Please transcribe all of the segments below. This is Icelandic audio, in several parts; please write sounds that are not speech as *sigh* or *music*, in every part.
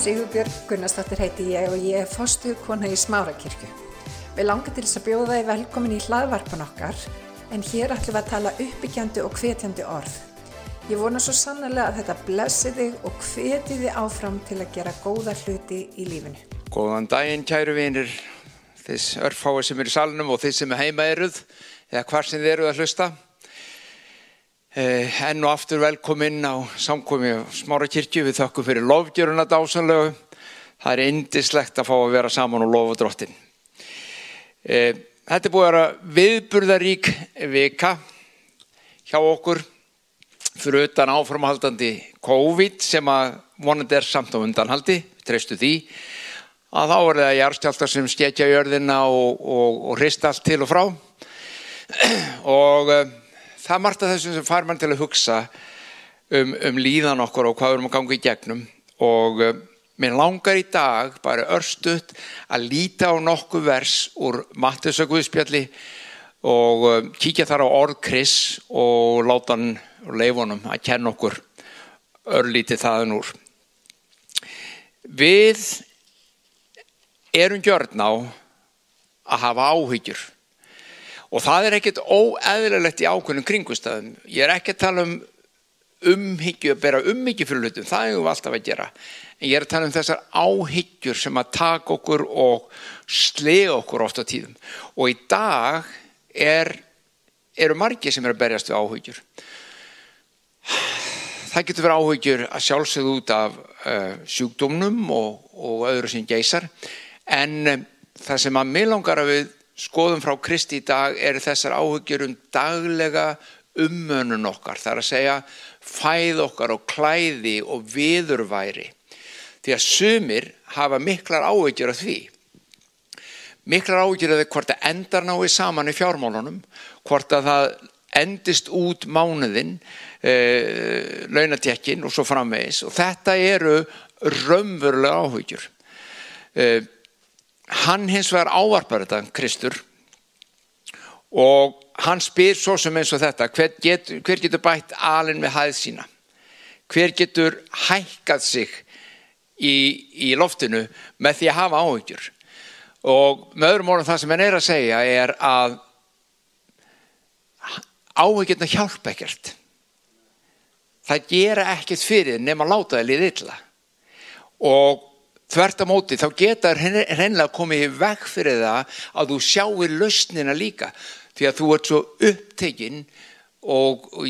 Sigurbjörg Gunnarsdóttir heiti ég og ég er fostu kona í Smárakirkju. Við langar til þess að bjóða þið velkomin í hlaðvarpan okkar en hér ætlum við að tala uppbyggjandi og hvetjandi orð. Ég vona svo sannlega að þetta blessi þig og hveti þið áfram til að gera góða hluti í lífinu. Góðan daginn kæru vinir, þess örfáið sem eru í salnum og þess sem heima eruð eða hvar sem þið eruð að hlusta. Eh, enn og aftur velkomin á samkomi smára kirkju við þakkum fyrir lofgjöruna dásanlegu. Það er indislegt að fá að vera saman og lofa drottin. Eh, þetta er búið að vera viðburðarík vika hjá okkur fyrir utan áframhaldandi COVID sem að vonandi er samt á undanhaldi, treystu því að þá er það járstjálta sem skekja jörðina og, og, og hrista allt til og frá *clears throat* og eh, það margt af þessum sem far mann til að hugsa um, um líðan okkur og hvað við erum að ganga í gegnum og uh, mér langar í dag bara örstuðt að líta á nokkuð vers úr Mattius og uh, kíkja þar á orð Kris og láta hann og leifunum að kenna okkur örlítið þaðan úr. Við erum gjörn á að hafa áhyggjur og það er ekkert óeðlilegt í ákveðnum kringustafum. Ég er ekki að tala um umhyggju, að bera umhyggju fyrir hlutum, það hefur við alltaf að gera. En ég er að tala um þessar áhyggjur sem að taka okkur og slega okkur ofta tíðum. Og í dag er, eru margir sem er að berjast við áhyggjur. Það getur verið áhyggjur að sjálfsögðu út af uh, sjúkdómnum og, og öðru sem geysar. En um, það sem að mig langar að við skoðum frá Kristi í dag er þessar áhugjur um daglega ummönun okkar. Það er að segja fæð okkar og klæði og viðurværi. Því að sumir hafa miklar áhugjur af því. Miklar áhugjur af því hvort það endar náið saman í fjármálunum, hvort að það endist út mánuðinn, e, launatekkin og svo framvegis. Og þetta eru raunverulega áhugjur. E, hann hins vegar ávarpar þetta Kristur og hann spyr svo sem eins og þetta hver, get, hver getur bætt alin með hæð sína? Hver getur hækkað sig í, í loftinu með því að hafa áhugjur og með öðrum orðum það sem hann er að segja er að áhugjurna hjálpa ekkert. Það gera ekkert fyrir nema láta það liðið illa. Og Þvert á móti þá geta hreinlega komið í veg fyrir það að þú sjáir lausnina líka. Því að þú ert svo upptekinn og, og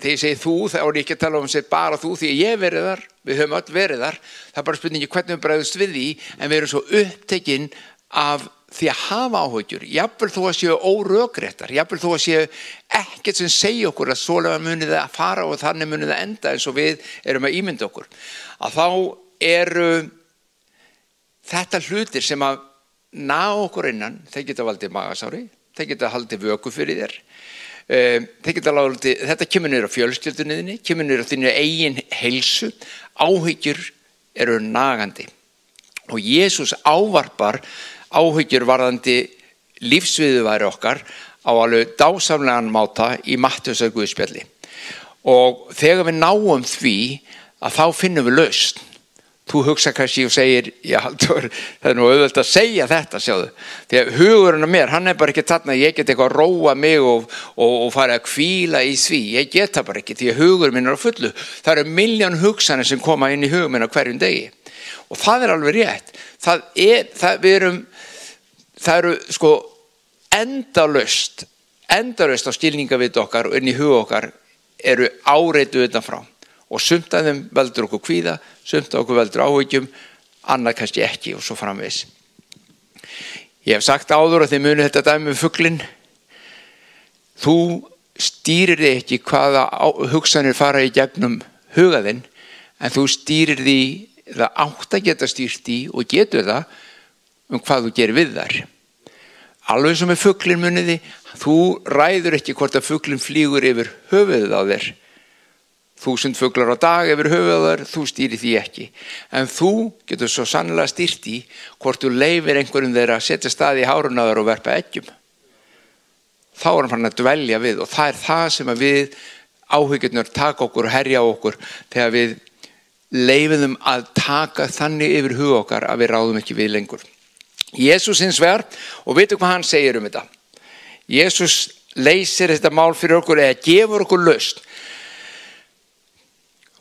þegar ég segi þú þá er ég ekki að tala um að segja bara þú því að ég verið þar, við höfum öll verið þar, það er bara spurningi hvernig við bregðumst við því en við erum svo upptekinn af því að hafa áhugjur, jáfnvel þó að séu órögréttar, jáfnvel þó að séu ekkert sem segja okkur að svolega munið að fara og þannig munið það enda eins og við erum að ímynda okkur, að þá eru þetta hlutir sem að ná okkur innan, þeir geta valdið magasári, þeir geta haldið vöku fyrir þér, geta haldið, þetta kemur nýra á fjölskyldunniðinni, kemur nýra þínu eigin heilsu, áhyggjur eru nagandi. Og Jésús ávarpar áhyggjur varðandi lífsviðuværi okkar á alveg dásamlegan máta í Mattiusa Guðspjalli og þegar við náum því að þá finnum við lausn þú hugsa kannski og segir já, það er nú auðvöld að segja þetta sjáðu, því að hugurinn á mér hann er bara ekki þarna, ég get eitthvað að róa mig og, og, og fara að kvíla í því. Ég get það bara ekki, því að hugurinn minn er á fullu. Það eru miljón hugsanir sem koma inn í hugum minn á hverjum degi. Og það er alveg rétt. Það er, það, við erum það eru sko endalust endalust á stilningavit okkar og inn í hug okkar eru áreitu utanfrá og sumt af þeim veldur okkur kvíða, sumt af okkur veldur áhugjum, annað kannski ekki og svo framvegs. Ég hef sagt áður að þið muni þetta dæmi um fugglinn. Þú stýrir þið ekki hvaða hugsanir fara í gegnum hugaðinn, en þú stýrir því það átt að geta stýrt í og getur það um hvað þú gerir við þar. Alveg sem með fugglinn muniði, þú ræður ekki hvort að fugglinn flýgur yfir höfuðið á þér þúsund fugglar á dag yfir höfuðar, þú stýri því ekki. En þú getur svo sannlega stýrt í hvort þú leifir einhverjum þeirra að setja staði í hárunaður og verpa eggjum. Þá er hann að dvelja við og það er það sem við áhugirnur taka okkur og herja okkur þegar við leifum að taka þannig yfir hug okkar að við ráðum ekki við lengur. Jésús hins vegar, og veitu hvað hann segir um þetta. Jésús leysir þetta mál fyrir okkur eða gefur okkur löst.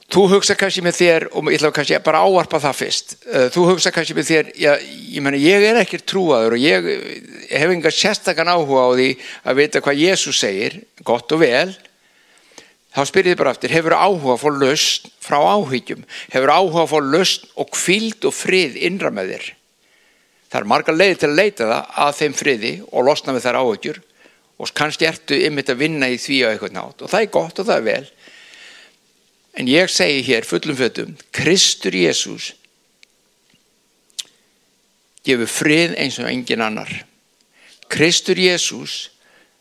Þú hugsa kannski með þér, og ég ætla kannski bara að áarpa það fyrst, uh, þú hugsa kannski með þér, já, ég, meni, ég er ekkert trúaður og ég hef enga sérstakann áhuga á því að vita hvað Jésús segir, gott og vel, þá spyrir þið bara aftur, hefur áhuga að fá löst frá áhyggjum, hefur áhuga að fá löst og kvild og frið innra með þér. Það er marga leiði til að leita það að þeim friði og losna með þær áhyggjur. Og kannski ertu ymmit að vinna í því á eitthvað nátt og það er gott og það er vel En ég segi hér fullum fötum, Kristur Jésús gefur frið eins og engin annar. Kristur Jésús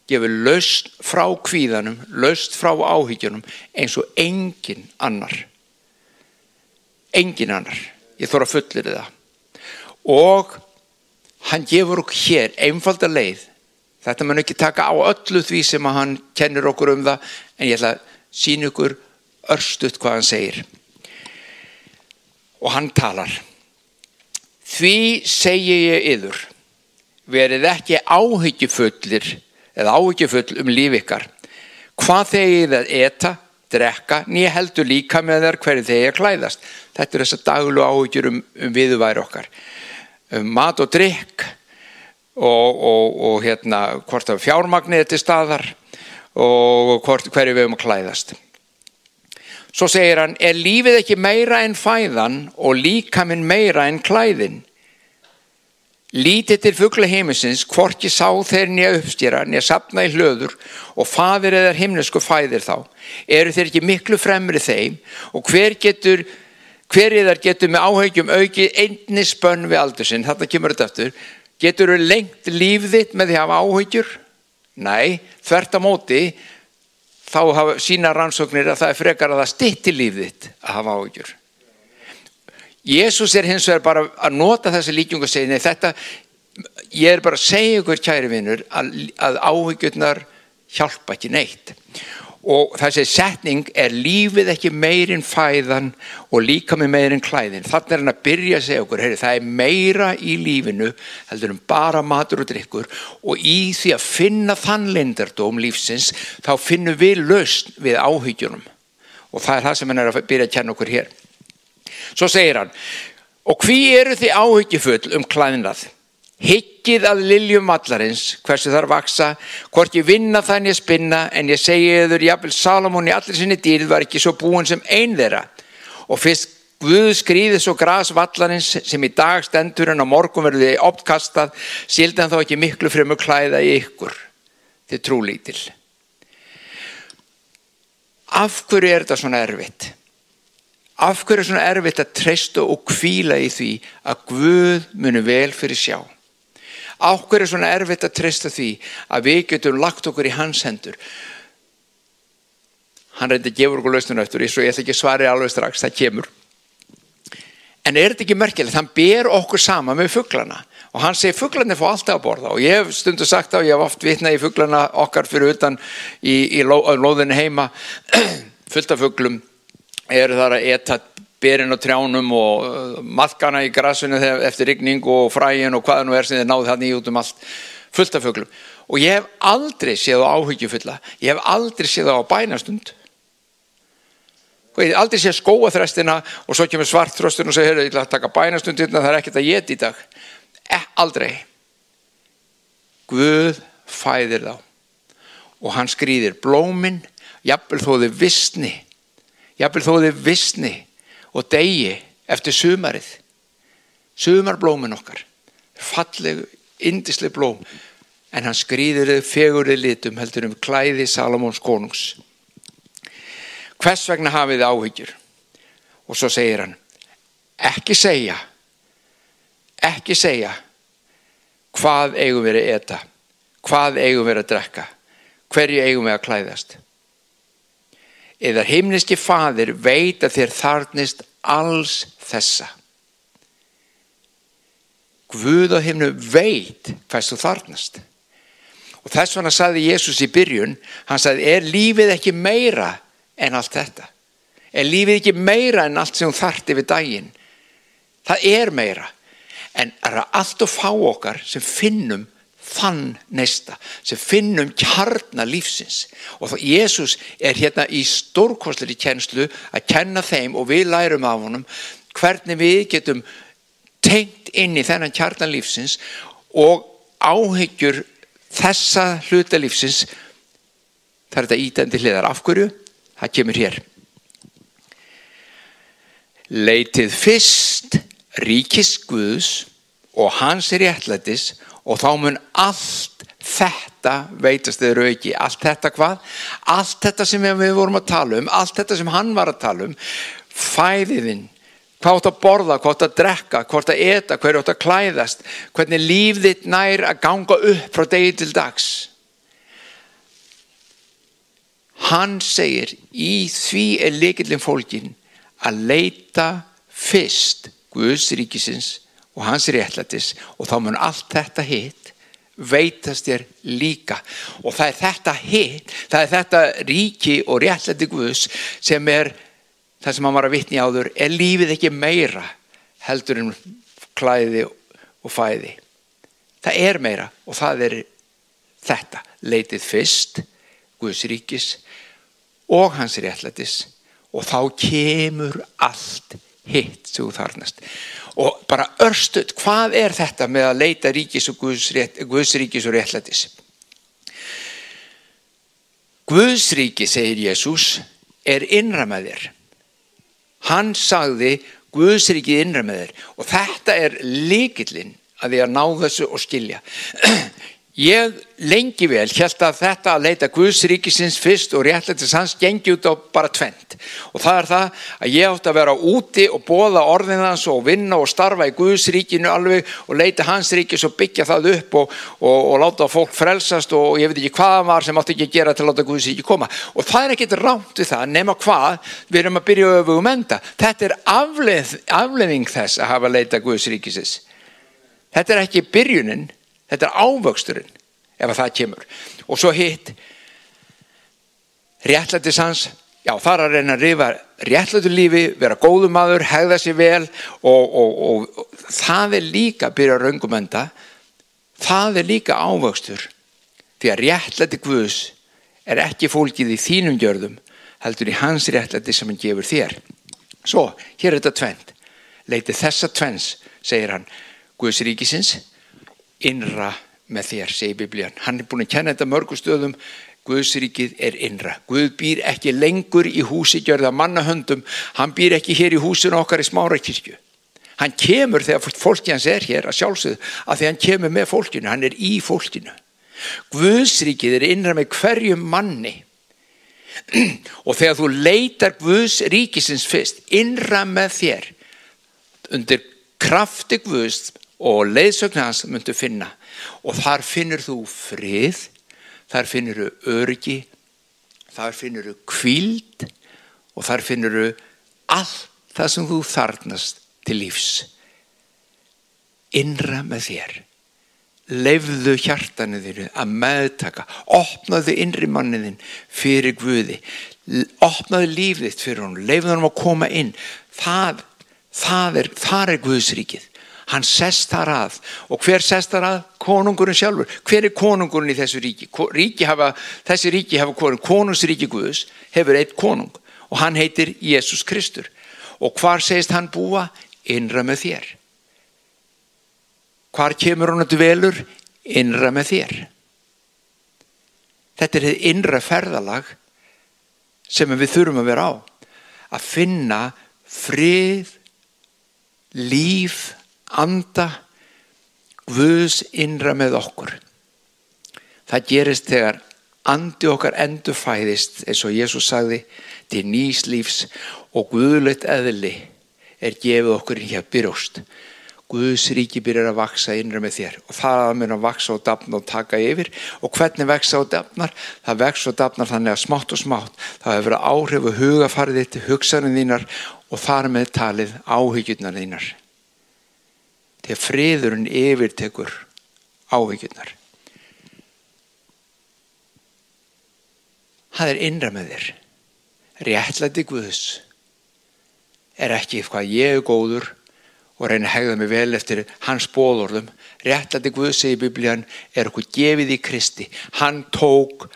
gefur löst frá kvíðanum, löst frá áhyggjunum eins og engin annar. Engin annar. Ég þóra fullir það. Og hann gefur okkur hér einfalda leið. Þetta mun ekki taka á öllu því sem hann kennur okkur um það en ég ætla að sína ykkur örstuðt hvað hann segir. Og hann talar. Því segi ég yður, verið ekki áhyggjufullir eða áhyggjufull um líf ykkar. Hvað þegið að eta, drekka, nýja heldur líka með þær hverju þegið að klæðast. Þetta er þess að daglu áhyggjur um, um viðværi okkar. Um mat og drikk og, og, og hérna, hvort af fjármagnið til staðar og hvort, hverju við um að klæðast. Svo segir hann, er lífið ekki meira en fæðan og líka minn meira en klæðin? Lítið til fuggla heimisins, hvorki sá þeir nýja uppstýra, nýja sapna í hlöður og fadir eða himnesku fæðir þá. Eru þeir ekki miklu fremri þeim og hver getur, hver eðar getur með áhegjum aukið einni spönn við aldur sinn, þarna kemur þetta aftur, getur þau lengt líf þitt með því að hafa áhegjur? Nei, þvert á móti, þá hafa sína rannsóknir að það er frekar að það stitti lífðitt að hafa áhugjur. Jésús er hins vegar bara að nota þessi líkjung og segja, nei þetta, ég er bara að segja ykkur kæri vinnur að, að áhugjurnar hjálpa ekki neitt og þessi setning er lífið ekki meirinn fæðan og líka með meirinn klæðin. Þannig er hann að byrja að segja okkur heyri, það er meira í lífinu heldur um bara matur og drikkur og í því að finna þann lindardóm lífsins þá finnum við löst við áhyggjunum. Og það er það sem hann er að byrja að kenna okkur hér. Svo segir hann og hví eru þið áhyggjufull um klæðinað Hyggið að liljum vallarins, hversu þar vaksa, hvort ég vinna þannig að spinna, en ég segi yfir, jáfnvel Salomón í allir sinni dýrð var ekki svo búin sem einn þeirra. Og fyrst Guð skrýði svo gras vallarins sem í dag stendur en á morgun verður þið optkastað, síldan þá ekki miklu fremur klæða í ykkur. Þið trúlítil. Af hverju er þetta svona erfitt? Af hverju er svona erfitt að treysta og kvíla í því að Guð muni vel fyrir sjá? Áhver er svona erfitt að treysta því að við getum lagt okkur í hans hendur. Hann reyndi að gefa okkur lausnuna eftir því svo ég ætla ekki að svara alveg strax, það kemur. En er þetta ekki merkilegt? Hann ber okkur sama með fugglana og hann segir fugglarnir fá alltaf að borða og ég hef stundu sagt á, ég hef oft vitnað í fugglana okkar fyrir utan í, í ló, lóðinu heima, *clears throat* fullt af fugglum eru þar að eta berinn á trjánum og uh, maðkana í grassunni eftir rigning og fræin og hvaða nú er sem þið náðu þannig út um allt fullt af föglum og ég hef aldrei séð á áhyggjufulla ég hef aldrei séð á bænastund. Ég hef aldrei séð skóaþrestina og svo kemur svartþröstun og segir ég ætla að taka bænastund hérna það er ekkert að geta í dag. Eh, aldrei. Guð fæðir þá. Og hann skrýðir blómin jafnvel þó þið vissni jafnvel þó þið vissni og degi eftir sumarið. Sumarblómin okkar fallegu, indisli blóm en hann skrýður þau fegurði litum heldur um klæði Salomóns konungs. Hvers vegna hafið þið áhyggjur? Og svo segir hann ekki segja ekki segja hvað eigum við að eta? Hvað eigum við að drekka? Hverju eigum við að klæðast eða himniski fadir veit að þér þarnist alls þessa. Guð á himnu veit hvers þú þarnast. Og þess vegna saði Jésús í byrjun, hann saði, er lífið ekki meira en allt þetta? Er lífið ekki meira en allt sem þú þart yfir daginn? Það er meira. En er það allt og fá okkar sem finnum þann neista, sem finnum kjarnar lífsins. Og þá Jésús er hérna í stórkostlir í kjenslu að kenna þeim og við lærum af honum hvernig við getum tengt inn í þennan kjarnar lífsins og áhyggjur þessa hluta lífsins það er þetta ítandi hliðar. Af hverju? Það kemur hér. Leitið fyrst ríkis Guðs og hans er réttlætis og þá mun allt þetta veitast eða auki, allt þetta hvað? Allt þetta sem við vorum að tala um, allt þetta sem hann var að tala um, fæðiðinn, hvað átt að borða, hvað átt að drekka, hvað átt að eta, hverju átt að klæðast, hvernig líf þitt nær að ganga upp frá degi til dags. Hann segir, í því er leikillin fólkin að leita fyrst Guðs ríkisins og hans réttlætis og þá mun allt þetta hitt veitast þér líka. Og það er þetta hitt, það er þetta ríki og réttlæti Guðs sem er það sem hann var að vitni áður er lífið ekki meira heldur en klæði og fæði. Það er meira og það er þetta leitið fyrst Guðs ríkis og hans réttlætis og þá kemur allt hitt sem þú þarnast og bara örstuð, hvað er þetta með að leita ríkis og Guðsríkis Guðs og réttlætis? Guðsríki segir Jésús er innra með þér. Hann sagði Guðsríkið innra með þér. Og þetta er líkillinn að því að ná þessu og skilja *clears throat* Ég lengi vel held að þetta að leita Guðs ríkisins fyrst og réttlættis hans gengi út á bara tvent og það er það að ég átt að vera úti og bóða orðinans og vinna og starfa í Guðs ríkinu alveg og leita hans ríkis og byggja það upp og, og, og láta fólk frelsast og ég veit ekki hvað var sem átt ekki að gera til að láta Guðs ríki koma og það er ekkit rámt við það nema hvað við erum að byrja öfugum enda. Þetta er afleð, afleðing þess að hafa leita Guðs ríkisins. Þetta er ekki byrjunin Þetta er ávöxturinn ef að það kemur. Og svo hitt, réttlættis hans, já það er að reyna að rifa réttlættu lífi, vera góðu maður, hegða sér vel og, og, og, og það er líka, byrja raungumenda, það er líka ávöxtur. Því að réttlætti Guðs er ekki fólkið í þínum gjörðum, heldur í hans réttlætti sem hann gefur þér. Svo, hér er þetta tvent. Leiti þessa tvens, segir hann, Guðs ríkisins, innra með þér, segir biblían. Hann er búin að kenna þetta mörgu stöðum. Guðsríkið er innra. Guð býr ekki lengur í húsi gjörða mannahöndum. Hann býr ekki hér í húsinu okkar í smárakirkju. Hann kemur þegar fólki hans er hér að sjálfsögðu að því hann kemur með fólkinu. Hann er í fólkinu. Guðsríkið er innra með hverjum manni. *clears throat* Og þegar þú leitar Guðsríkisins fyrst, innra með þér, undir krafti Guðs og leiðsögn hans myndu finna. Og þar finnur þú frið þar finnur þú örgi þar finnur þú kvíld og þar finnur þú allt það sem þú þarnast til lífs. Innra með þér. Leifðu hjartanið þínu að meðtaka. Opnaðu innri manniðin fyrir Guði. Opnaðu lífið þitt fyrir hún leifðu hann að koma inn. Það, það er, er Guðsríkið hann sest þar að og hver sest þar að? Konungurinn sjálfur hver er konungurinn í þessu ríki? ríki hafa, þessi ríki hafa konung konungsríki Guðus hefur eitt konung og hann heitir Jésús Kristur og hvar segist hann búa? innra með þér hvar kemur hann að dvelur? innra með þér þetta er þið innra ferðalag sem við þurfum að vera á að finna frið líf anda Guðs innra með okkur. Það gerist þegar andi okkar endur fæðist eins og Jésús sagði til nýs lífs og Guðlegt eðli er gefið okkur í hér byrjóst. Guðs ríki byrjar að vaksa innra með þér og það að mér að vaksa og dapna og taka yfir og hvernig veksa og dapnar? Það veksa og dapnar þannig að smátt og smátt það hefur verið áhrif og hugafarið þitt, hugsanum þínar og þar með talið áhyggjurnar þínar þegar friðurinn yfirtekur ávíkjurnar. Það er innra með þér. Réttlæti Guðs er ekki hvað ég er góður og reyna að hegða mig vel eftir hans bóðorðum. Réttlæti Guð segi biblían er okkur gefið í Kristi. Hann tók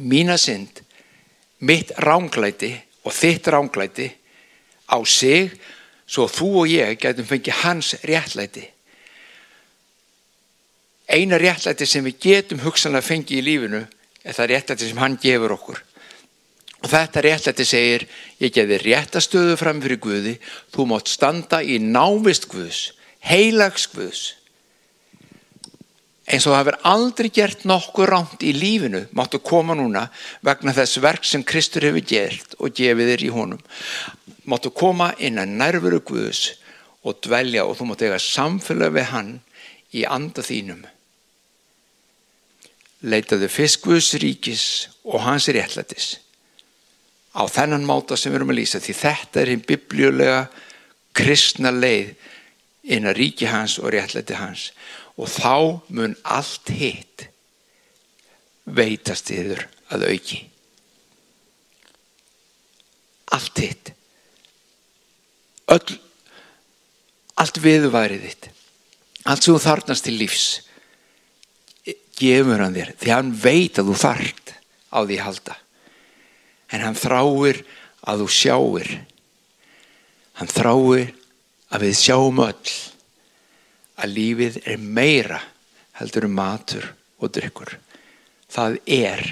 mína synd, mitt ránglæti og þitt ránglæti á sig svo þú og ég getum fengið hans réttlæti. Eina réttlæti sem við getum hugsanlega fengið í lífinu er það réttlæti sem hann gefur okkur. Og þetta réttlæti segir, ég gefi réttastöðu fram fyrir Guði, þú mátt standa í návist Guðs, heilags Guðs. Eins og það hefur aldrei gert nokkuð ránt í lífinu, máttu koma núna vegna þess verk sem Kristur hefur gert og gefið þér í honum. Máttu koma inn að nærveru Guðs og dvelja og þú máttu eiga samfélag við hann í anda þínum. Leitaðu fyrst Guðs ríkis og hans réttlætis á þennan máta sem við erum að lýsa því þetta er hinn biblíulega kristna leið inn að ríki hans og réttlæti hans og þá mun allt hitt veitast yfir að auki. Allt hitt. Öll allt viðværið þitt. Allt sem þú þarnast til lífs gefur hann þér því hann veit að þú þart á því halda. En hann þráir að þú sjáir. Hann þráir að við sjáum öll að lífið er meira heldur um matur og drykkur. Það er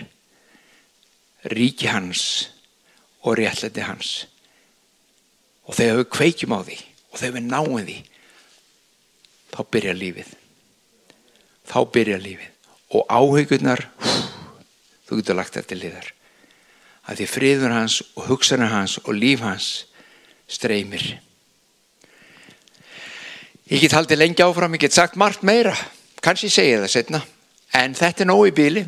ríki hans og réttleiti hans. Og þegar við kveikjum á því og þegar við náum því þá byrja lífið. Þá byrja lífið. Og áhugurnar þú getur lagt þetta liðar að því friður hans og hugsanar hans og líf hans streymir. Ég get haldið lengi áfram, ég get sagt margt meira, kannski segja það setna, en þetta er nóg í bíli,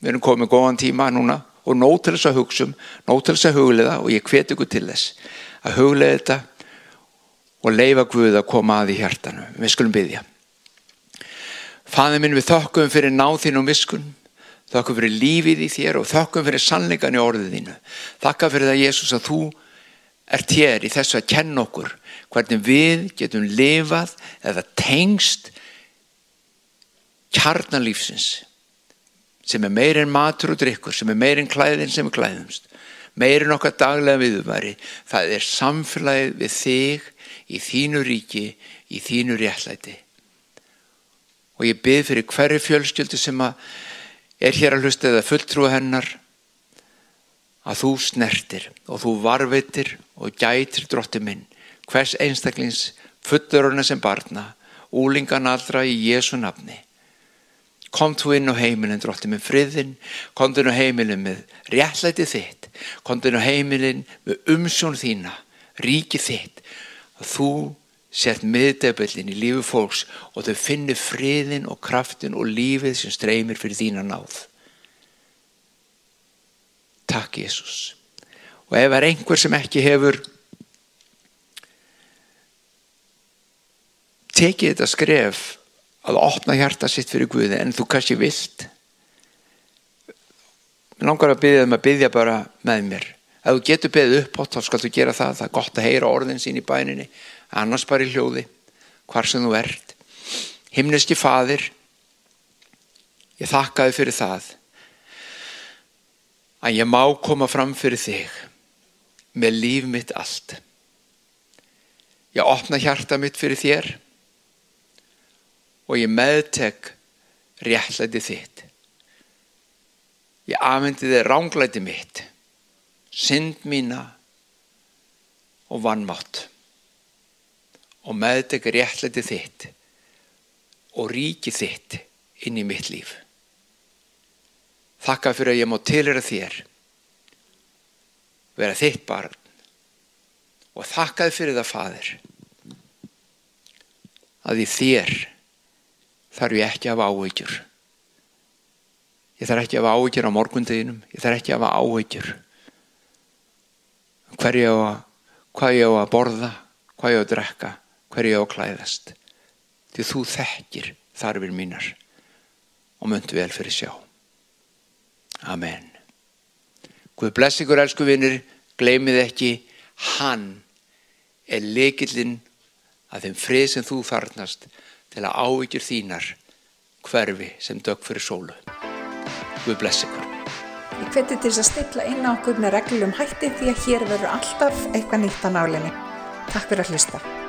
við erum komið góðan tíma núna og nóg til þess að hugsa um, nóg til þess að huglega og ég hveti ykkur til þess að huglega þetta og leifa Guð að koma að í hjartanu. Við skulum byggja. Fæði minn við þokkum fyrir náþinn og miskun Þakka fyrir lífið í þér og þakka fyrir sannleikan í orðið þínu. Þakka fyrir það Jésús að þú ert hér í þessu að kenna okkur hvernig við getum lifað eða tengst kjarnalífsins sem er meirinn matur og drikkur, sem er meirinn klæðin sem er klæðumst, meirinn okkar daglega viðværi. Það er samfélagið við þig í þínu ríki, í þínu réttlæti. Og ég byrð fyrir hverju fjölskyldu sem er hér að hlusta eða fulltrú hennar að þú snertir og þú varvitir og gætir drótti minn hvers einstaklings fulluruna sem barna úlingan allra í Jésu nafni kom þú inn á heimilin drótti minn friðin kom þú inn á heimilin með réttlæti þitt kom þú inn á heimilin með umsjón þína ríki þitt þú sett miðdebellin í lífi fólks og þau finnir friðin og kraftin og lífið sem streymir fyrir þína náð. Takk Jésús. Og ef er einhver sem ekki hefur tekið þetta skref að opna hjarta sitt fyrir Guði en þú kannski vilt. Mér langar að byggja um að byggja bara með mér. Ef þú getur byggðið upp átt þá skal þú gera það. Það er gott að heyra orðin sín í bæninni. Annars bara í hljóði hvar sem þú ert. Himneski fadir ég þakkaði fyrir það. Að ég má koma fram fyrir þig með líf mitt allt. Ég opna hjarta mitt fyrir þér og ég meðtek réttlæti þitt. Ég afhendi þig ránglæti mitt synd mína og vannmátt og meðdekar réttlæti þitt og ríki þitt inn í mitt líf. Þakka fyrir að ég má tilera þér, vera þitt barn. Og þakkaði fyrir það fadir að í þér þarf ég ekki að hafa áhyggjur. Ég þarf ekki að hafa áhyggjur á morgundeginum, ég þarf ekki að hafa áhyggjur. Hver ég á að, hvað ég á að borða, hvað ég á að drekka, hverju ég á að klæðast. Því þú þekkir þarfir mínar og myndu vel fyrir sjá. Amen. Guð bless ykkur elsku vinnir gleymið ekki hann er leikillinn að þeim frið sem þú þarnast til að ávíkjur þínar hverfi sem dög fyrir sólu. Guð bless ykkur. Ég hveti til þess að stilla inn á okkur með reglum hætti því að hér verður alltaf eitthvað nýtt á nálinni. Takk fyrir að hlusta.